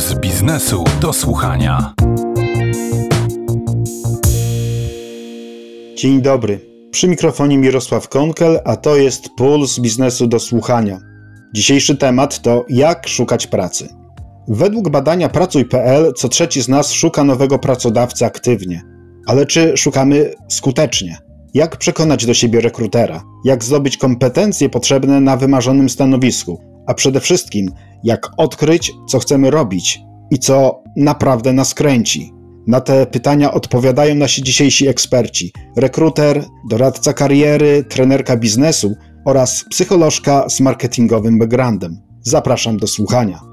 Puls biznesu do słuchania. Dzień dobry. Przy mikrofonie Mirosław Konkel, a to jest Puls biznesu do słuchania. Dzisiejszy temat to jak szukać pracy. Według badania Pracuj.pl co trzeci z nas szuka nowego pracodawcy aktywnie. Ale czy szukamy skutecznie? Jak przekonać do siebie rekrutera? Jak zdobyć kompetencje potrzebne na wymarzonym stanowisku? A przede wszystkim, jak odkryć, co chcemy robić i co naprawdę nas kręci? Na te pytania odpowiadają nasi dzisiejsi eksperci: rekruter, doradca kariery, trenerka biznesu oraz psycholożka z marketingowym backgroundem. Zapraszam do słuchania.